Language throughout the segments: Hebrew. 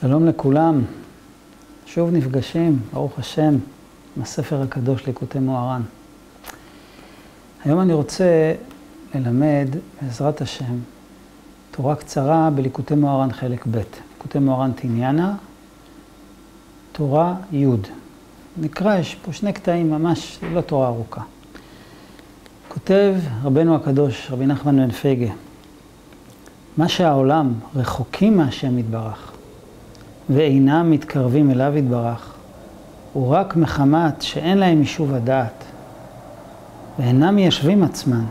שלום לכולם, שוב נפגשים, ברוך השם, עם הספר הקדוש ליקוטי מוהר"ן. היום אני רוצה ללמד, בעזרת השם, תורה קצרה בליקוטי מוהר"ן חלק ב', ליקוטי מוהר"ן תניאנה, תורה י'. נקרא, יש פה שני קטעים ממש, לא תורה ארוכה. כותב רבנו הקדוש, רבי נחמן בן פייגה, מה שהעולם רחוקים מהשם יתברך, ואינם מתקרבים אליו יתברך, הוא רק מחמת שאין להם יישוב הדעת, ואינם מיישבים עצמם.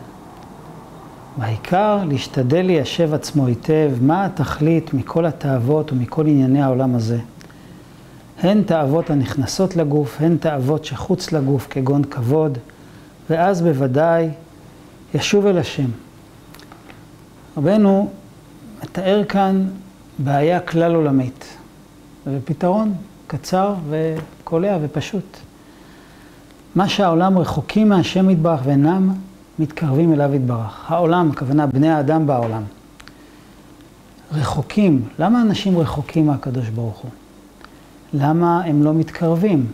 והעיקר להשתדל ליישב עצמו היטב מה התכלית מכל התאוות ומכל ענייני העולם הזה. הן תאוות הנכנסות לגוף, הן תאוות שחוץ לגוף, כגון כבוד, ואז בוודאי ישוב אל השם. רבנו מתאר כאן בעיה כלל עולמית. ופתרון קצר וקולע ופשוט. מה שהעולם רחוקים מהשם יתברך ואינם מתקרבים אליו יתברך. העולם, הכוונה בני האדם בעולם. רחוקים, למה אנשים רחוקים מהקדוש ברוך הוא? למה הם לא מתקרבים?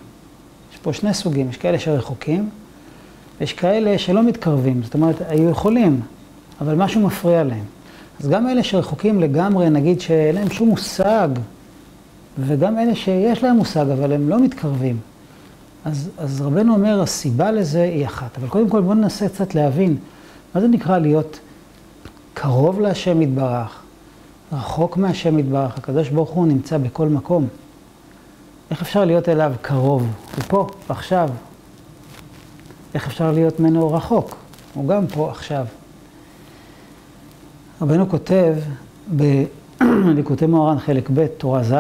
יש פה שני סוגים, יש כאלה שרחוקים, ויש כאלה שלא מתקרבים, זאת אומרת, היו יכולים, אבל משהו מפריע להם. אז גם אלה שרחוקים לגמרי, נגיד שאין להם שום מושג וגם אלה שיש להם מושג, אבל הם לא מתקרבים. אז, אז רבנו אומר, הסיבה לזה היא אחת. אבל קודם כל בואו ננסה קצת להבין, מה זה נקרא להיות קרוב להשם יתברך, רחוק מהשם יתברך, הקדוש ברוך הוא נמצא בכל מקום. איך אפשר להיות אליו קרוב? הוא פה, עכשיו. איך אפשר להיות ממנו רחוק? הוא גם פה, עכשיו. רבנו כותב בליקוטי מאורן חלק ב', תורה ז',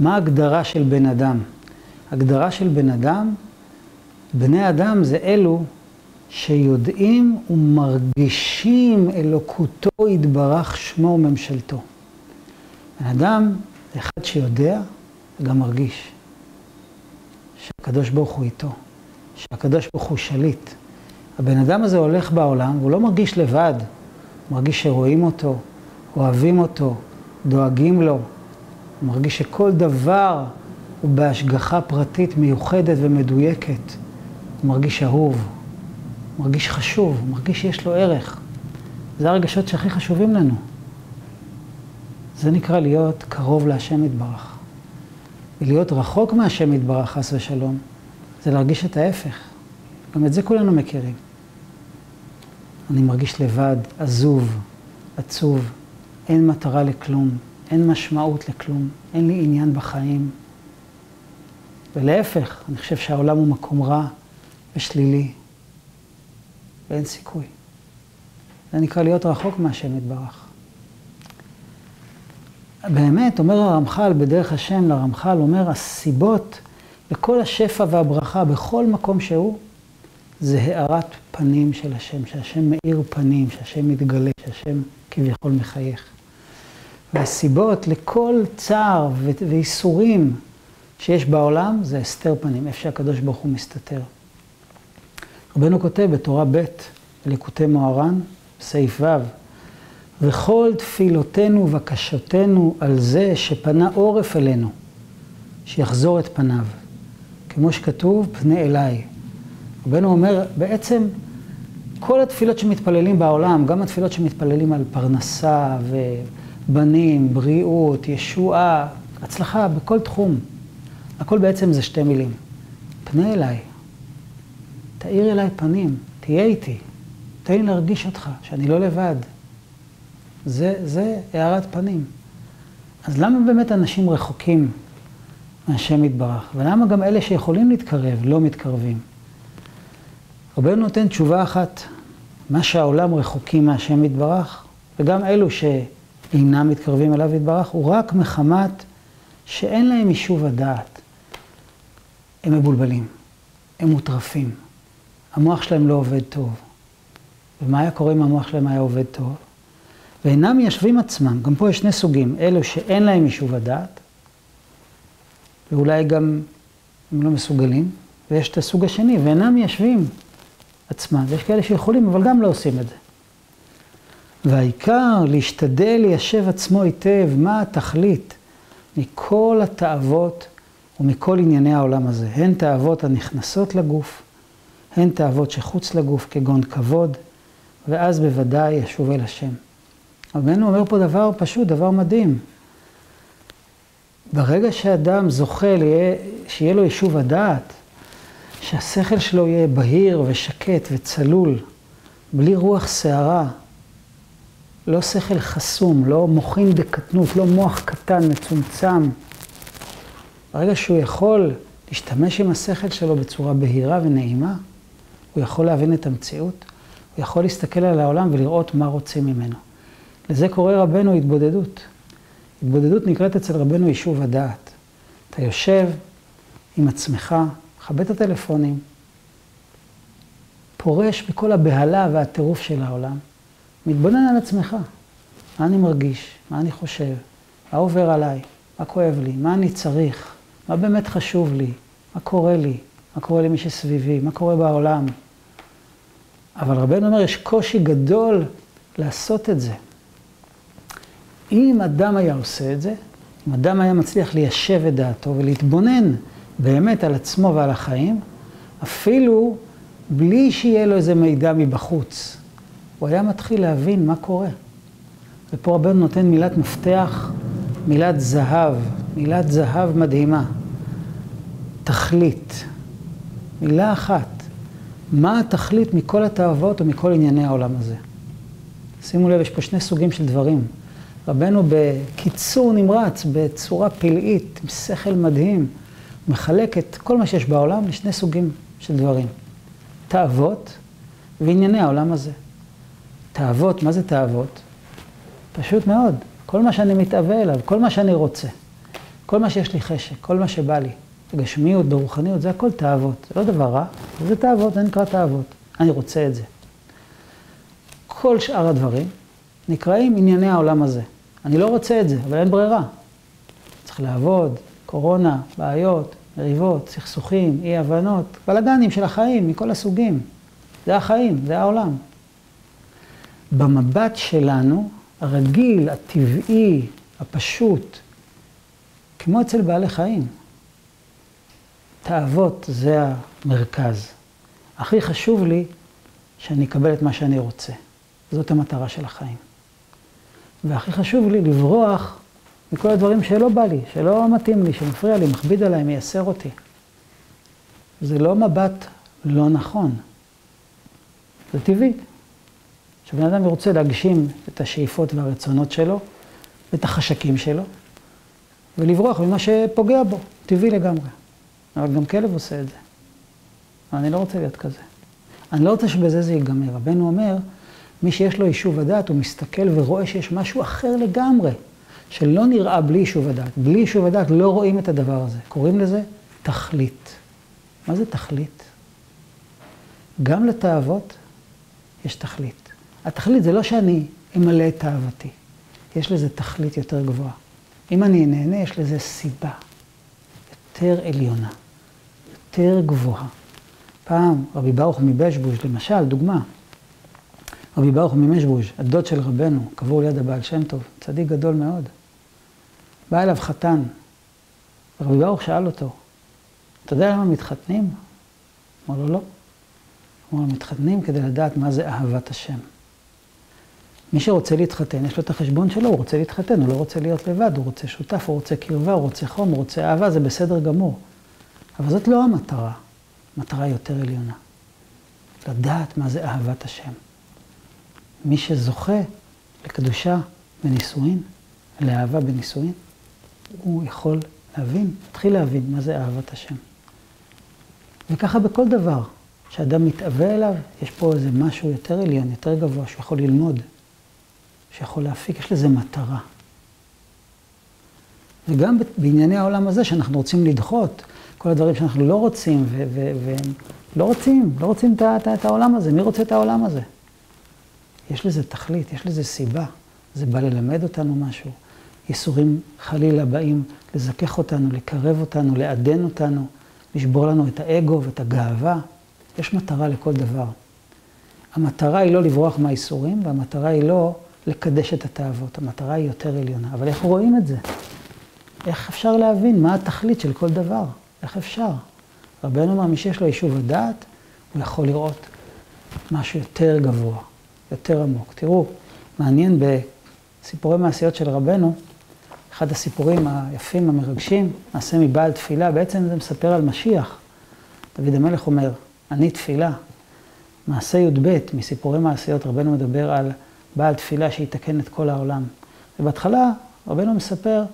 מה ההגדרה של בן אדם? הגדרה של בן אדם, בני אדם זה אלו שיודעים ומרגישים אלוקותו יתברך שמו וממשלתו. בן אדם זה אחד שיודע וגם מרגיש שהקדוש ברוך הוא איתו, שהקדוש ברוך הוא שליט. הבן אדם הזה הולך בעולם והוא לא מרגיש לבד, הוא מרגיש שרואים אותו, אוהבים אותו, דואגים לו, הוא מרגיש שכל דבר הוא בהשגחה פרטית מיוחדת ומדויקת. הוא מרגיש אהוב, הוא מרגיש חשוב, הוא מרגיש שיש לו ערך. זה הרגשות שהכי חשובים לנו. זה נקרא להיות קרוב להשם יתברך. ולהיות רחוק מהשם יתברך, חס ושלום, זה להרגיש את ההפך. גם את זה כולנו מכירים. אני מרגיש לבד, עזוב, עצוב, אין מטרה לכלום, אין משמעות לכלום, אין לי עניין בחיים. ולהפך, אני חושב שהעולם הוא מקום רע ושלילי, ואין סיכוי. זה נקרא להיות רחוק מהשם יתברך. באמת, אומר הרמח"ל בדרך השם לרמח"ל, אומר, הסיבות לכל השפע והברכה בכל מקום שהוא, זה הארת פנים של השם, שהשם מאיר פנים, שהשם מתגלה, שהשם כביכול מחייך. והסיבות לכל צער ואיסורים שיש בעולם זה הסתר פנים, איפה שהקדוש ברוך הוא מסתתר. רבנו כותב בתורה ב', ליקוטי מוהר"ן, סעיף ו', וכל תפילותינו ובקשותינו על זה שפנה עורף אלינו, שיחזור את פניו. כמו שכתוב, פנה אליי. רבנו אומר, בעצם כל התפילות שמתפללים בעולם, גם התפילות שמתפללים על פרנסה ו... בנים, בריאות, ישועה, הצלחה בכל תחום. הכל בעצם זה שתי מילים. פנה אליי, תאיר אליי פנים, תהיה איתי, תן לי להרגיש אותך, שאני לא לבד. זה, זה הארת פנים. אז למה באמת אנשים רחוקים מהשם יתברך? ולמה גם אלה שיכולים להתקרב לא מתקרבים? רבנו נותן תשובה אחת, מה שהעולם רחוקים מהשם יתברך, וגם אלו ש... אינם מתקרבים אליו יתברך, הוא רק מחמת שאין להם יישוב הדעת. הם מבולבלים, הם מוטרפים, המוח שלהם לא עובד טוב. ומה היה קורה אם המוח שלהם היה עובד טוב? ואינם מיישבים עצמם, גם פה יש שני סוגים, אלו שאין להם יישוב הדעת, ואולי גם הם לא מסוגלים, ויש את הסוג השני, ואינם מיישבים עצמם, ויש כאלה שיכולים, אבל גם לא עושים את זה. והעיקר להשתדל ליישב עצמו היטב, מה התכלית מכל התאוות ומכל ענייני העולם הזה. הן תאוות הנכנסות לגוף, הן תאוות שחוץ לגוף, כגון כבוד, ואז בוודאי ישוב אל השם. רבנו אומר פה דבר פשוט, דבר מדהים. ברגע שאדם זוכה שיהיה לו יישוב הדעת, שהשכל שלו יהיה בהיר ושקט וצלול, בלי רוח שערה, לא שכל חסום, לא מוחין בקטנות, לא מוח קטן, מצומצם. ברגע שהוא יכול להשתמש עם השכל שלו בצורה בהירה ונעימה, הוא יכול להבין את המציאות, הוא יכול להסתכל על העולם ולראות מה רוצים ממנו. לזה קורא רבנו התבודדות. התבודדות נקראת אצל רבנו יישוב הדעת. אתה יושב עם עצמך, מכבה את הטלפונים, פורש בכל הבהלה והטירוף של העולם, מתבונן על עצמך. מה אני מרגיש? מה אני חושב? מה עובר עליי? מה כואב לי? מה אני צריך? מה באמת חשוב לי? מה קורה לי? מה קורה למי שסביבי? מה קורה בעולם? אבל רבנו אומר, יש קושי גדול לעשות את זה. אם אדם היה עושה את זה, אם אדם היה מצליח ליישב את דעתו ולהתבונן באמת על עצמו ועל החיים, אפילו בלי שיהיה לו איזה מידע מבחוץ, הוא היה מתחיל להבין מה קורה. ופה רבנו נותן מילת מפתח, מילת זהב, מילת זהב מדהימה. תכלית. מילה אחת. מה התכלית מכל התאוות ומכל ענייני העולם הזה? שימו לב, יש פה שני סוגים של דברים. רבנו בקיצור נמרץ, בצורה פלאית, עם שכל מדהים, מחלק את כל מה שיש בעולם לשני סוגים של דברים. תאוות וענייני העולם הזה. תאוות, מה זה תאוות? פשוט מאוד. כל מה שאני מתאווה אליו, כל מה שאני רוצה, כל מה שיש לי חשק, כל מה שבא לי, בגשמיות, ברוחניות, זה הכל תאוות. זה לא דבר רע, זה תאוות, זה נקרא תאוות. אני רוצה את זה. כל שאר הדברים נקראים ענייני העולם הזה. אני לא רוצה את זה, אבל אין ברירה. צריך לעבוד, קורונה, בעיות, מריבות, סכסוכים, אי הבנות, בלאגנים של החיים מכל הסוגים. זה החיים, זה העולם. במבט שלנו, הרגיל, הטבעי, הפשוט, כמו אצל בעלי חיים. תאוות זה המרכז. הכי חשוב לי שאני אקבל את מה שאני רוצה. זאת המטרה של החיים. והכי חשוב לי לברוח מכל הדברים שלא בא לי, שלא מתאים לי, שמפריע לי, מכביד עליי, מייסר אותי. זה לא מבט לא נכון. זה טבעי. שבן אדם רוצה להגשים את השאיפות והרצונות שלו, ואת החשקים שלו, ולברוח ממה שפוגע בו, טבעי לגמרי. אבל גם כלב עושה את זה. אני לא רוצה להיות כזה. אני לא רוצה שבזה זה ייגמר. רבנו אומר, מי שיש לו יישוב הדעת, הוא מסתכל ורואה שיש משהו אחר לגמרי, שלא נראה בלי יישוב הדעת. בלי יישוב הדעת לא רואים את הדבר הזה. קוראים לזה תכלית. מה זה תכלית? גם לתאוות יש תכלית. התכלית זה לא שאני אמלא את תאוותי, יש לזה תכלית יותר גבוהה. אם אני נהנה, יש לזה סיבה יותר עליונה, יותר גבוהה. פעם רבי ברוך מבשבוש, למשל, דוגמה, רבי ברוך ממשבוש, הדוד של רבנו, קבור ליד הבעל שם טוב, צדיק גדול מאוד. בא אליו חתן, ורבי ברוך שאל אותו, אתה יודע למה מתחתנים? אמר לו, לא. אמר לו, מתחתנים כדי לדעת מה זה אהבת השם. מי שרוצה להתחתן, יש לו את החשבון שלו, הוא רוצה להתחתן, הוא לא רוצה להיות לבד, הוא רוצה שותף, הוא רוצה קרבה, הוא רוצה חום, הוא רוצה אהבה, זה בסדר גמור. אבל זאת לא המטרה, מטרה יותר עליונה. לדעת מה זה אהבת השם. מי שזוכה לקדושה בנישואין, לאהבה בנישואין, הוא יכול להבין, מתחיל להבין מה זה אהבת השם. וככה בכל דבר שאדם מתאווה אליו, יש פה איזה משהו יותר עליון, יותר גבוה, שהוא יכול ללמוד, שיכול להפיק, יש לזה מטרה. וגם בענייני העולם הזה, שאנחנו רוצים לדחות, כל הדברים שאנחנו לא רוצים, ולא רוצים, לא רוצים את, את, את העולם הזה. מי רוצה את העולם הזה? יש לזה תכלית, יש לזה סיבה. זה בא ללמד אותנו משהו. ייסורים חלילה באים לזכך אותנו, לקרב אותנו, לעדן אותנו, לשבור לנו את האגו ואת הגאווה. יש מטרה לכל דבר. המטרה היא לא לברוח מהייסורים, והמטרה היא לא לקדש את התאוות. המטרה היא יותר עליונה. אבל איך רואים את זה? איך אפשר להבין מה התכלית של כל דבר? איך אפשר? רבנו אומר, מי שיש לו יישוב הדעת, הוא יכול לראות משהו יותר גבוה, יותר עמוק. תראו, מעניין בסיפורי מעשיות של רבנו, אחד הסיפורים היפים, המרגשים, מעשה מבעל תפילה, בעצם זה מספר על משיח. דוד המלך אומר, אני תפילה. מעשה י"ב, מסיפורי מעשיות, רבנו מדבר על בעל תפילה שיתקן את כל העולם. ובהתחלה רבנו מספר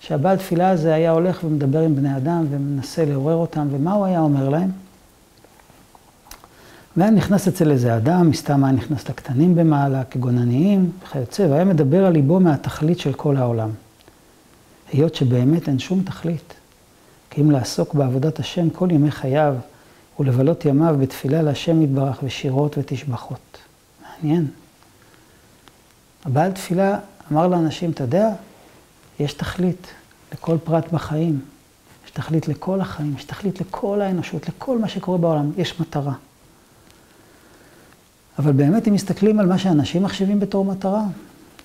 שהבעל תפילה הזה היה הולך ומדבר עם בני אדם ומנסה לעורר אותם, ומה הוא היה אומר להם? והיה נכנס אצל איזה אדם, מסתם היה נכנס לקטנים במעלה, כגון עניים וכיוצא, והיה מדבר על ליבו מהתכלית של כל העולם. היות שבאמת אין שום תכלית, כי אם לעסוק בעבודת השם כל ימי חייו, ולבלות ימיו בתפילה להשם יתברך ושירות ותשבחות. מעניין. הבעל תפילה אמר לאנשים, אתה יודע, יש תכלית לכל פרט בחיים. יש תכלית לכל החיים, יש תכלית לכל האנושות, לכל מה שקורה בעולם, יש מטרה. אבל באמת, אם מסתכלים על מה שאנשים מחשיבים בתור מטרה,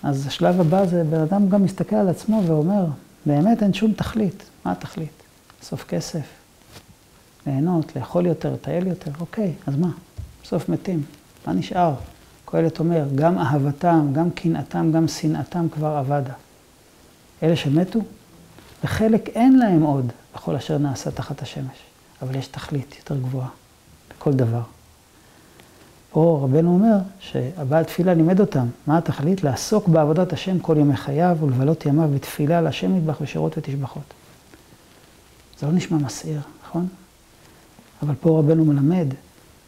אז השלב הבא זה, בן אדם גם מסתכל על עצמו ואומר, באמת אין שום תכלית. מה התכלית? בסוף כסף, ליהנות, לאכול יותר, לטייל יותר, אוקיי, אז מה? בסוף מתים, מה נשאר? קהלת אומר, גם אהבתם, גם קנאתם, גם שנאתם כבר אבדה. אלה שמתו, וחלק אין להם עוד בכל אשר נעשה תחת השמש, אבל יש תכלית יותר גבוהה בכל דבר. פה רבנו אומר שהבעל תפילה לימד אותם, מה התכלית? לעסוק בעבודת השם כל ימי חייו ולבלות ימיו בתפילה להשם מטבח ושירות ותשבחות. זה לא נשמע מסעיר, נכון? אבל פה רבנו מלמד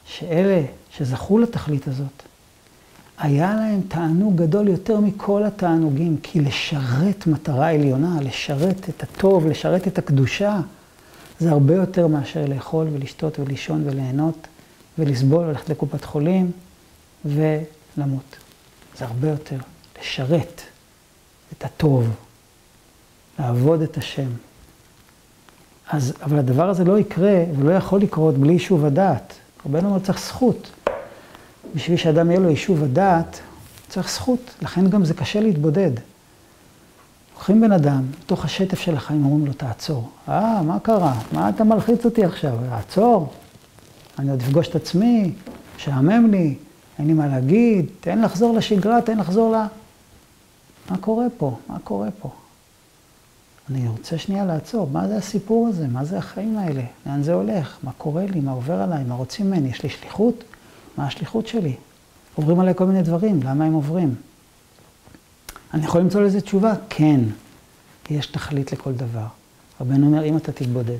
שאלה שזכו לתכלית הזאת, היה להם תענוג גדול יותר מכל התענוגים, כי לשרת מטרה עליונה, לשרת את הטוב, לשרת את הקדושה, זה הרבה יותר מאשר לאכול ולשתות ולישון וליהנות ולסבול, ללכת לקופת חולים ולמות. זה הרבה יותר. לשרת את הטוב, לעבוד את השם. אז, אבל הדבר הזה לא יקרה ולא יכול לקרות בלי יישוב הדעת. רבנו אומר, צריך זכות. בשביל שאדם יהיה לו יישוב הדעת, צריך זכות. לכן גם זה קשה להתבודד. לוקחים בן אדם, בתוך השטף של החיים, אומרים לו, תעצור. אה, מה קרה? מה אתה מלחיץ אותי עכשיו? לעצור? אני עוד אפגוש את עצמי, משעמם לי, אין לי מה להגיד, תן לחזור לשגרה, תן לחזור ל... מה קורה פה? מה קורה פה? אני רוצה שנייה לעצור, מה זה הסיפור הזה? מה זה החיים האלה? לאן זה הולך? מה קורה לי? מה עובר עליי? מה רוצים ממני? יש לי שליחות? מה השליחות שלי? עוברים עליי כל מיני דברים, למה הם עוברים? אני יכול למצוא לזה תשובה? כן, יש תכלית לכל דבר. רבנו אומר, אם אתה תתבודד.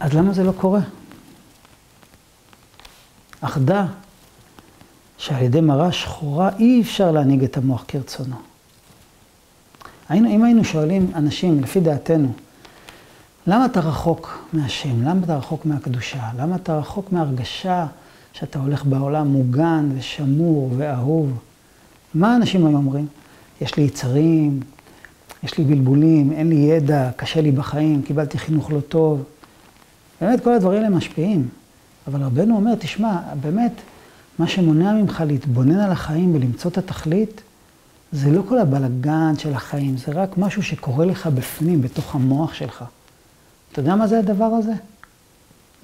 אז למה זה לא קורה? אך דע שעל ידי מראה שחורה אי אפשר להנהיג את המוח כרצונו. היינו, אם היינו שואלים אנשים, לפי דעתנו, למה אתה רחוק מהשם? למה אתה רחוק מהקדושה? למה אתה רחוק מהרגשה שאתה הולך בעולם מוגן ושמור ואהוב? מה אנשים היום אומרים? יש לי יצרים, יש לי בלבולים, אין לי ידע, קשה לי בחיים, קיבלתי חינוך לא טוב. באמת כל הדברים האלה משפיעים. אבל רבנו אומר, תשמע, באמת, מה שמונע ממך להתבונן על החיים ולמצוא את התכלית, זה לא כל הבלגן של החיים, זה רק משהו שקורה לך בפנים, בתוך המוח שלך. אתה יודע מה זה הדבר הזה?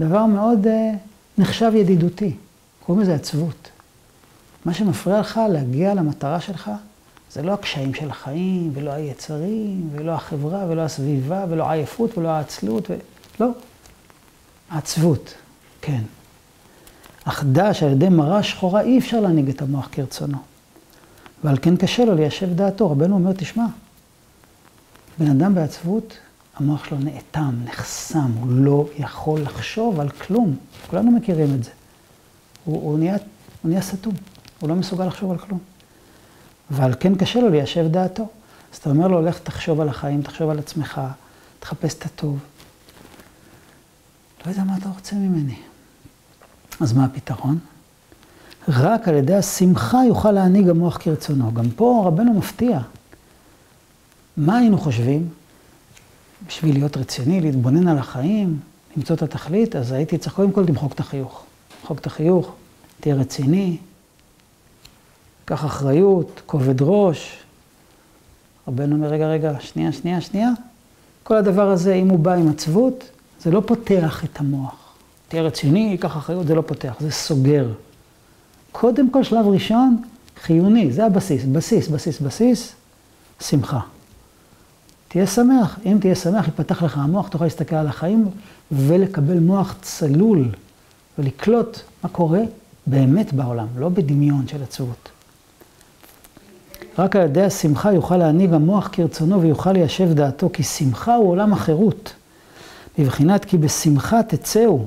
דבר מאוד uh, נחשב ידידותי, קוראים לזה עצבות. מה שמפריע לך להגיע למטרה שלך, זה לא הקשיים של החיים, ולא היצרים, ולא החברה, ולא הסביבה, ולא העייפות, ולא העצלות, ו... לא. העצבות, כן. אך דע שעל ידי מראה שחורה אי אפשר להנהיג את המוח כרצונו. ועל כן קשה לו ליישב דעתו. רבנו אומר, תשמע, בן אדם בעצבות, המוח שלו נאטם, נחסם, הוא לא יכול לחשוב על כלום. כולנו מכירים את זה. הוא, הוא, נהיה, הוא נהיה סתום, הוא לא מסוגל לחשוב על כלום. ועל כן קשה לו ליישב דעתו. אז אתה אומר לו, לך תחשוב על החיים, תחשוב על עצמך, תחפש את הטוב. לא יודע מה אתה רוצה ממני. אז מה הפתרון? רק על ידי השמחה יוכל להנהיג המוח כרצונו. גם פה רבנו מפתיע. מה היינו חושבים? בשביל להיות רציני, להתבונן על החיים, למצוא את התכלית, אז הייתי צריך קודם כל למחוק את החיוך. למחוק את החיוך, תהיה רציני, קח אחריות, כובד ראש. רבנו אומר, רגע, רגע, שנייה, שנייה, שנייה. כל הדבר הזה, אם הוא בא עם עצבות, זה לא פותח את המוח. תהיה רציני, ייקח אחריות, זה לא פותח, זה סוגר. קודם כל, שלב ראשון, חיוני, זה הבסיס, בסיס, בסיס, בסיס, שמחה. תהיה שמח, אם תהיה שמח, יפתח לך המוח, תוכל להסתכל על החיים ולקבל מוח צלול ולקלוט מה קורה באמת בעולם, לא בדמיון של עצבות. רק על ידי השמחה יוכל להנהיג המוח כרצונו ויוכל ליישב דעתו, כי שמחה הוא עולם החירות. בבחינת כי בשמחה תצאו,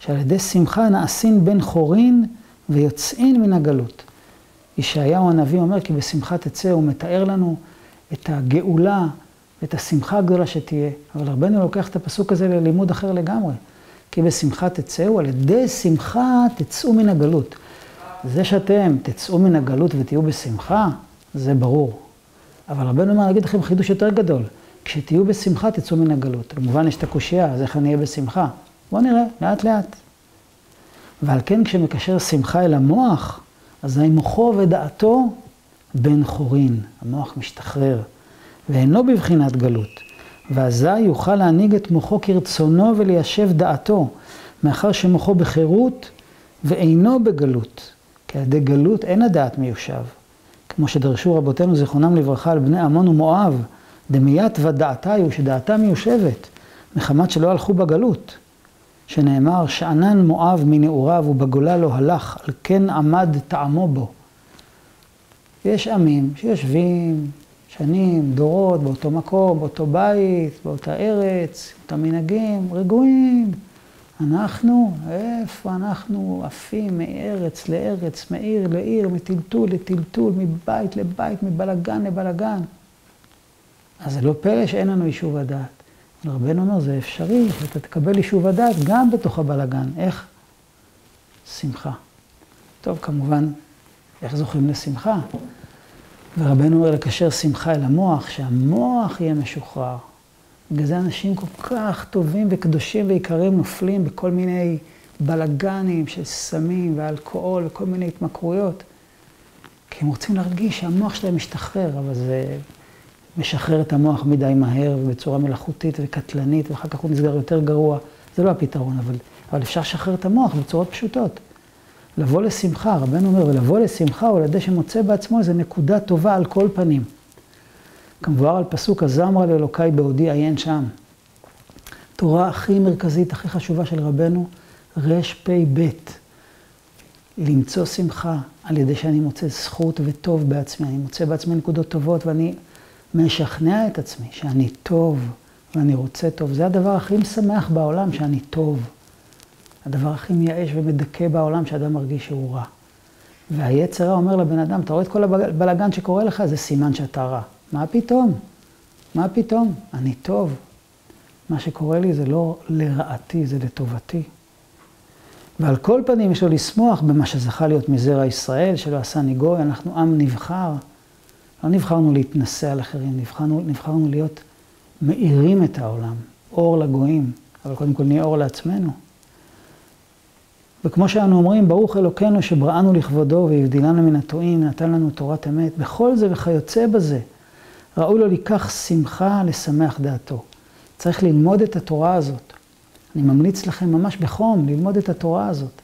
שעל ידי שמחה נעשין בן חורין ויוצאין מן הגלות. ישעיהו הנביא אומר כי בשמחה תצא, הוא מתאר לנו את הגאולה ואת השמחה הגדולה שתהיה. אבל רבנו לוקח את הפסוק הזה ללימוד אחר לגמרי. כי בשמחה תצאו, על ידי שמחה תצאו מן הגלות. זה שאתם תצאו מן הגלות ותהיו בשמחה, זה ברור. אבל רבנו אומר, אני אגיד לכם חידוש יותר גדול. כשתהיו בשמחה, תצאו מן הגלות. כמובן, יש את הקושייה, אז איך אני אהיה בשמחה? בואו נראה, לאט לאט. ועל כן, כשמקשר שמחה אל המוח, אזי מוחו ודעתו בן חורין. המוח משתחרר, ואינו בבחינת גלות. ואזי יוכל להנהיג את מוחו כרצונו וליישב דעתו, מאחר שמוחו בחירות ואינו בגלות. כי על ידי גלות אין הדעת מיושב. כמו שדרשו רבותינו זיכרונם לברכה על בני עמון ומואב, דמיית ודעתיו, שדעתם מיושבת, מחמת שלא הלכו בגלות. שנאמר, שאנן מואב מנעוריו ובגולה לא הלך, על כן עמד טעמו בו. יש עמים שיושבים שנים, דורות, באותו מקום, באותו בית, באותה ארץ, באותם מנהגים, רגועים. אנחנו, איפה אנחנו עפים מארץ לארץ, מעיר לעיר, מטלטול לטלטול, מבית לבית, מבלגן לבלגן. אז זה לא פלא שאין לנו יישוב הדעת. רבנו אומר, זה אפשרי, שאתה תקבל יישוב הדעת גם בתוך הבלגן. איך? שמחה. טוב, כמובן, איך זוכים לשמחה? ורבנו אומר לקשר שמחה אל המוח, שהמוח יהיה משוחרר. בגלל זה אנשים כל כך טובים וקדושים ויקרים נופלים בכל מיני בלגנים של סמים ואלכוהול וכל מיני התמכרויות. כי הם רוצים להרגיש שהמוח שלהם משתחרר, אבל זה משחרר את המוח מדי מהר ובצורה מלאכותית וקטלנית, ואחר כך הוא נסגר יותר גרוע. זה לא הפתרון, אבל, אבל אפשר לשחרר את המוח בצורות פשוטות. לבוא לשמחה, רבנו אומר, ולבוא לשמחה הוא על ידי שמוצא בעצמו איזו נקודה טובה על כל פנים. כמבואר על פסוק הזמרה לאלוקיי בעודי עיין שם. תורה הכי מרכזית, הכי חשובה של רבנו, רפ"ב. למצוא שמחה על ידי שאני מוצא זכות וטוב בעצמי. אני מוצא בעצמי נקודות טובות ואני משכנע את עצמי שאני טוב ואני רוצה טוב. זה הדבר הכי משמח בעולם, שאני טוב. הדבר הכי מייאש ומדכא בעולם, שאדם מרגיש שהוא רע. והיצר אומר לבן אדם, אתה רואה את כל הבלגן שקורה לך, זה סימן שאתה רע. מה פתאום? מה פתאום? אני טוב. מה שקורה לי זה לא לרעתי, זה לטובתי. ועל כל פנים יש לו לשמוח במה שזכה להיות מזרע ישראל, שלא עשה ניגוי, אנחנו עם נבחר. לא נבחרנו להתנשא על אחרים, נבחרנו, נבחרנו להיות מאירים את העולם, אור לגויים, אבל קודם כל נהיה אור לעצמנו. וכמו שאנו אומרים, ברוך אלוקינו שבראנו לכבודו והבדילנו מן הטועים, נתן לנו תורת אמת, בכל זה וכיוצא בזה. ראוי לו לקח שמחה לשמח דעתו. צריך ללמוד את התורה הזאת. אני ממליץ לכם ממש בחום ללמוד את התורה הזאת.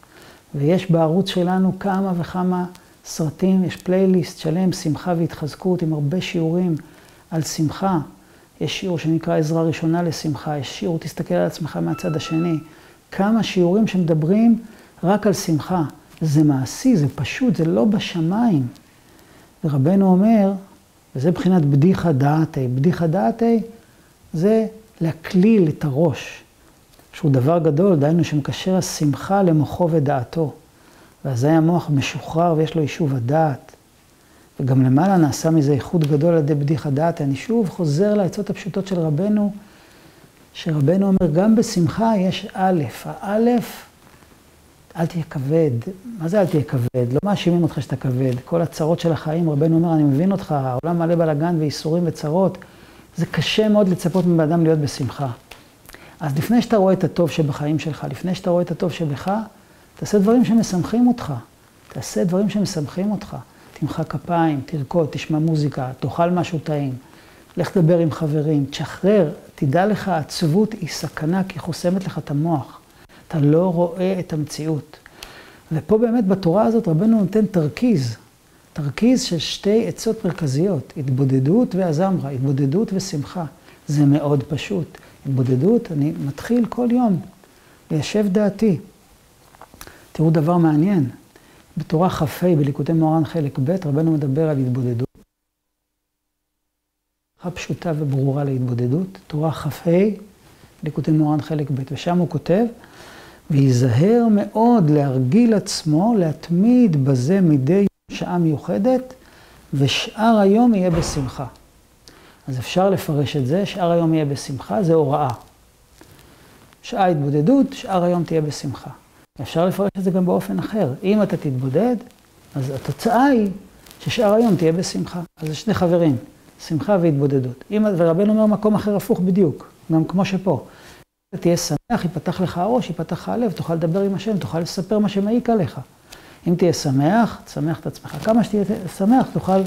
ויש בערוץ שלנו כמה וכמה סרטים, יש פלייליסט שלם, שמחה והתחזקות, עם הרבה שיעורים על שמחה. יש שיעור שנקרא עזרה ראשונה לשמחה, יש שיעור תסתכל על עצמך מהצד השני. כמה שיעורים שמדברים רק על שמחה. זה מעשי, זה פשוט, זה לא בשמיים. ורבנו אומר, וזה מבחינת בדיחה דעתי. בדיחה דעתי זה להקליל את הראש, שהוא דבר גדול, דהיינו שמקשר השמחה למוחו ודעתו. ואזי המוח משוחרר ויש לו יישוב הדעת. וגם למעלה נעשה מזה איחוד גדול על ידי בדיחה דעת. אני שוב חוזר לעצות הפשוטות של רבנו, שרבנו אומר, גם בשמחה יש א', האלף, אל תהיה כבד. מה זה אל תהיה כבד? לא מאשימים אותך שאתה כבד. כל הצרות של החיים, רבנו אומר, אני מבין אותך, העולם מלא בלאגן וייסורים וצרות. זה קשה מאוד לצפות מבן אדם להיות בשמחה. אז לפני שאתה רואה את הטוב שבחיים שלך, לפני שאתה רואה את הטוב שבך, תעשה דברים שמשמחים אותך. תעשה דברים שמשמחים אותך. תמחא כפיים, תרקוד, תשמע מוזיקה, תאכל משהו טעים. לך תדבר עם חברים, תשחרר, תדע לך, העצבות היא סכנה כי היא חוסמת לך את המוח. אתה לא רואה את המציאות. ופה באמת בתורה הזאת רבנו נותן תרכיז, תרכיז של שתי עצות מרכזיות, התבודדות והזמרה, התבודדות ושמחה. זה מאוד פשוט. התבודדות, אני מתחיל כל יום ליישב דעתי. תראו דבר מעניין, בתורה כ"ה, בליקוטי מוהר"ן חלק ב', רבנו מדבר על התבודדות. פשוטה וברורה להתבודדות, תורה כ"ה, ליקוטי מוהר"ן חלק ב', ושם הוא כותב, וייזהר מאוד להרגיל עצמו, להתמיד בזה מדי שעה מיוחדת, ושאר היום יהיה בשמחה. אז אפשר לפרש את זה, שאר היום יהיה בשמחה, זה הוראה. שעה התבודדות, שאר היום תהיה בשמחה. אפשר לפרש את זה גם באופן אחר. אם אתה תתבודד, אז התוצאה היא ששאר היום תהיה בשמחה. אז זה שני חברים, שמחה והתבודדות. אם, ורבנו אומר מקום אחר הפוך בדיוק, גם כמו שפה. תהיה שמח, ייפתח לך הראש, ייפתח לך הלב, תוכל לדבר עם השם, תוכל לספר מה שמעיק עליך. אם תהיה שמח, תשמח את עצמך. כמה שתהיה שמח, תוכל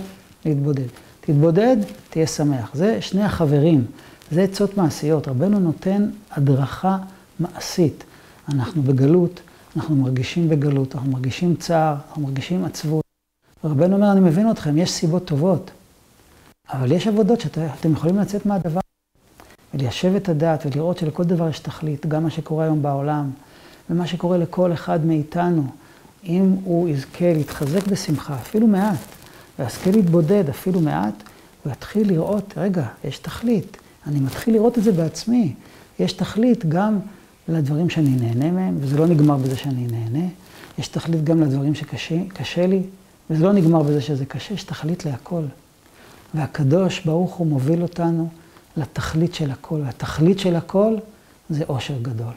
להתבודד. תתבודד, תהיה שמח. זה שני החברים, זה עצות מעשיות. רבנו נותן הדרכה מעשית. אנחנו בגלות, אנחנו מרגישים בגלות, אנחנו מרגישים צער, אנחנו מרגישים עצבות. רבנו אומר, אני מבין אתכם, יש סיבות טובות, אבל יש עבודות שאתם יכולים לצאת מהדבר. וליישב את הדעת ולראות שלכל דבר יש תכלית, גם מה שקורה היום בעולם, ומה שקורה לכל אחד מאיתנו, אם הוא יזכה להתחזק בשמחה, אפילו מעט, ויזכה להתבודד אפילו מעט, הוא יתחיל לראות, רגע, יש תכלית. אני מתחיל לראות את זה בעצמי. יש תכלית גם לדברים שאני נהנה מהם, וזה לא נגמר בזה שאני נהנה. יש תכלית גם לדברים שקשה לי, וזה לא נגמר בזה שזה קשה, יש תכלית להכל. והקדוש ברוך הוא מוביל אותנו לתכלית של הכל. והתכלית של הכל זה אושר גדול.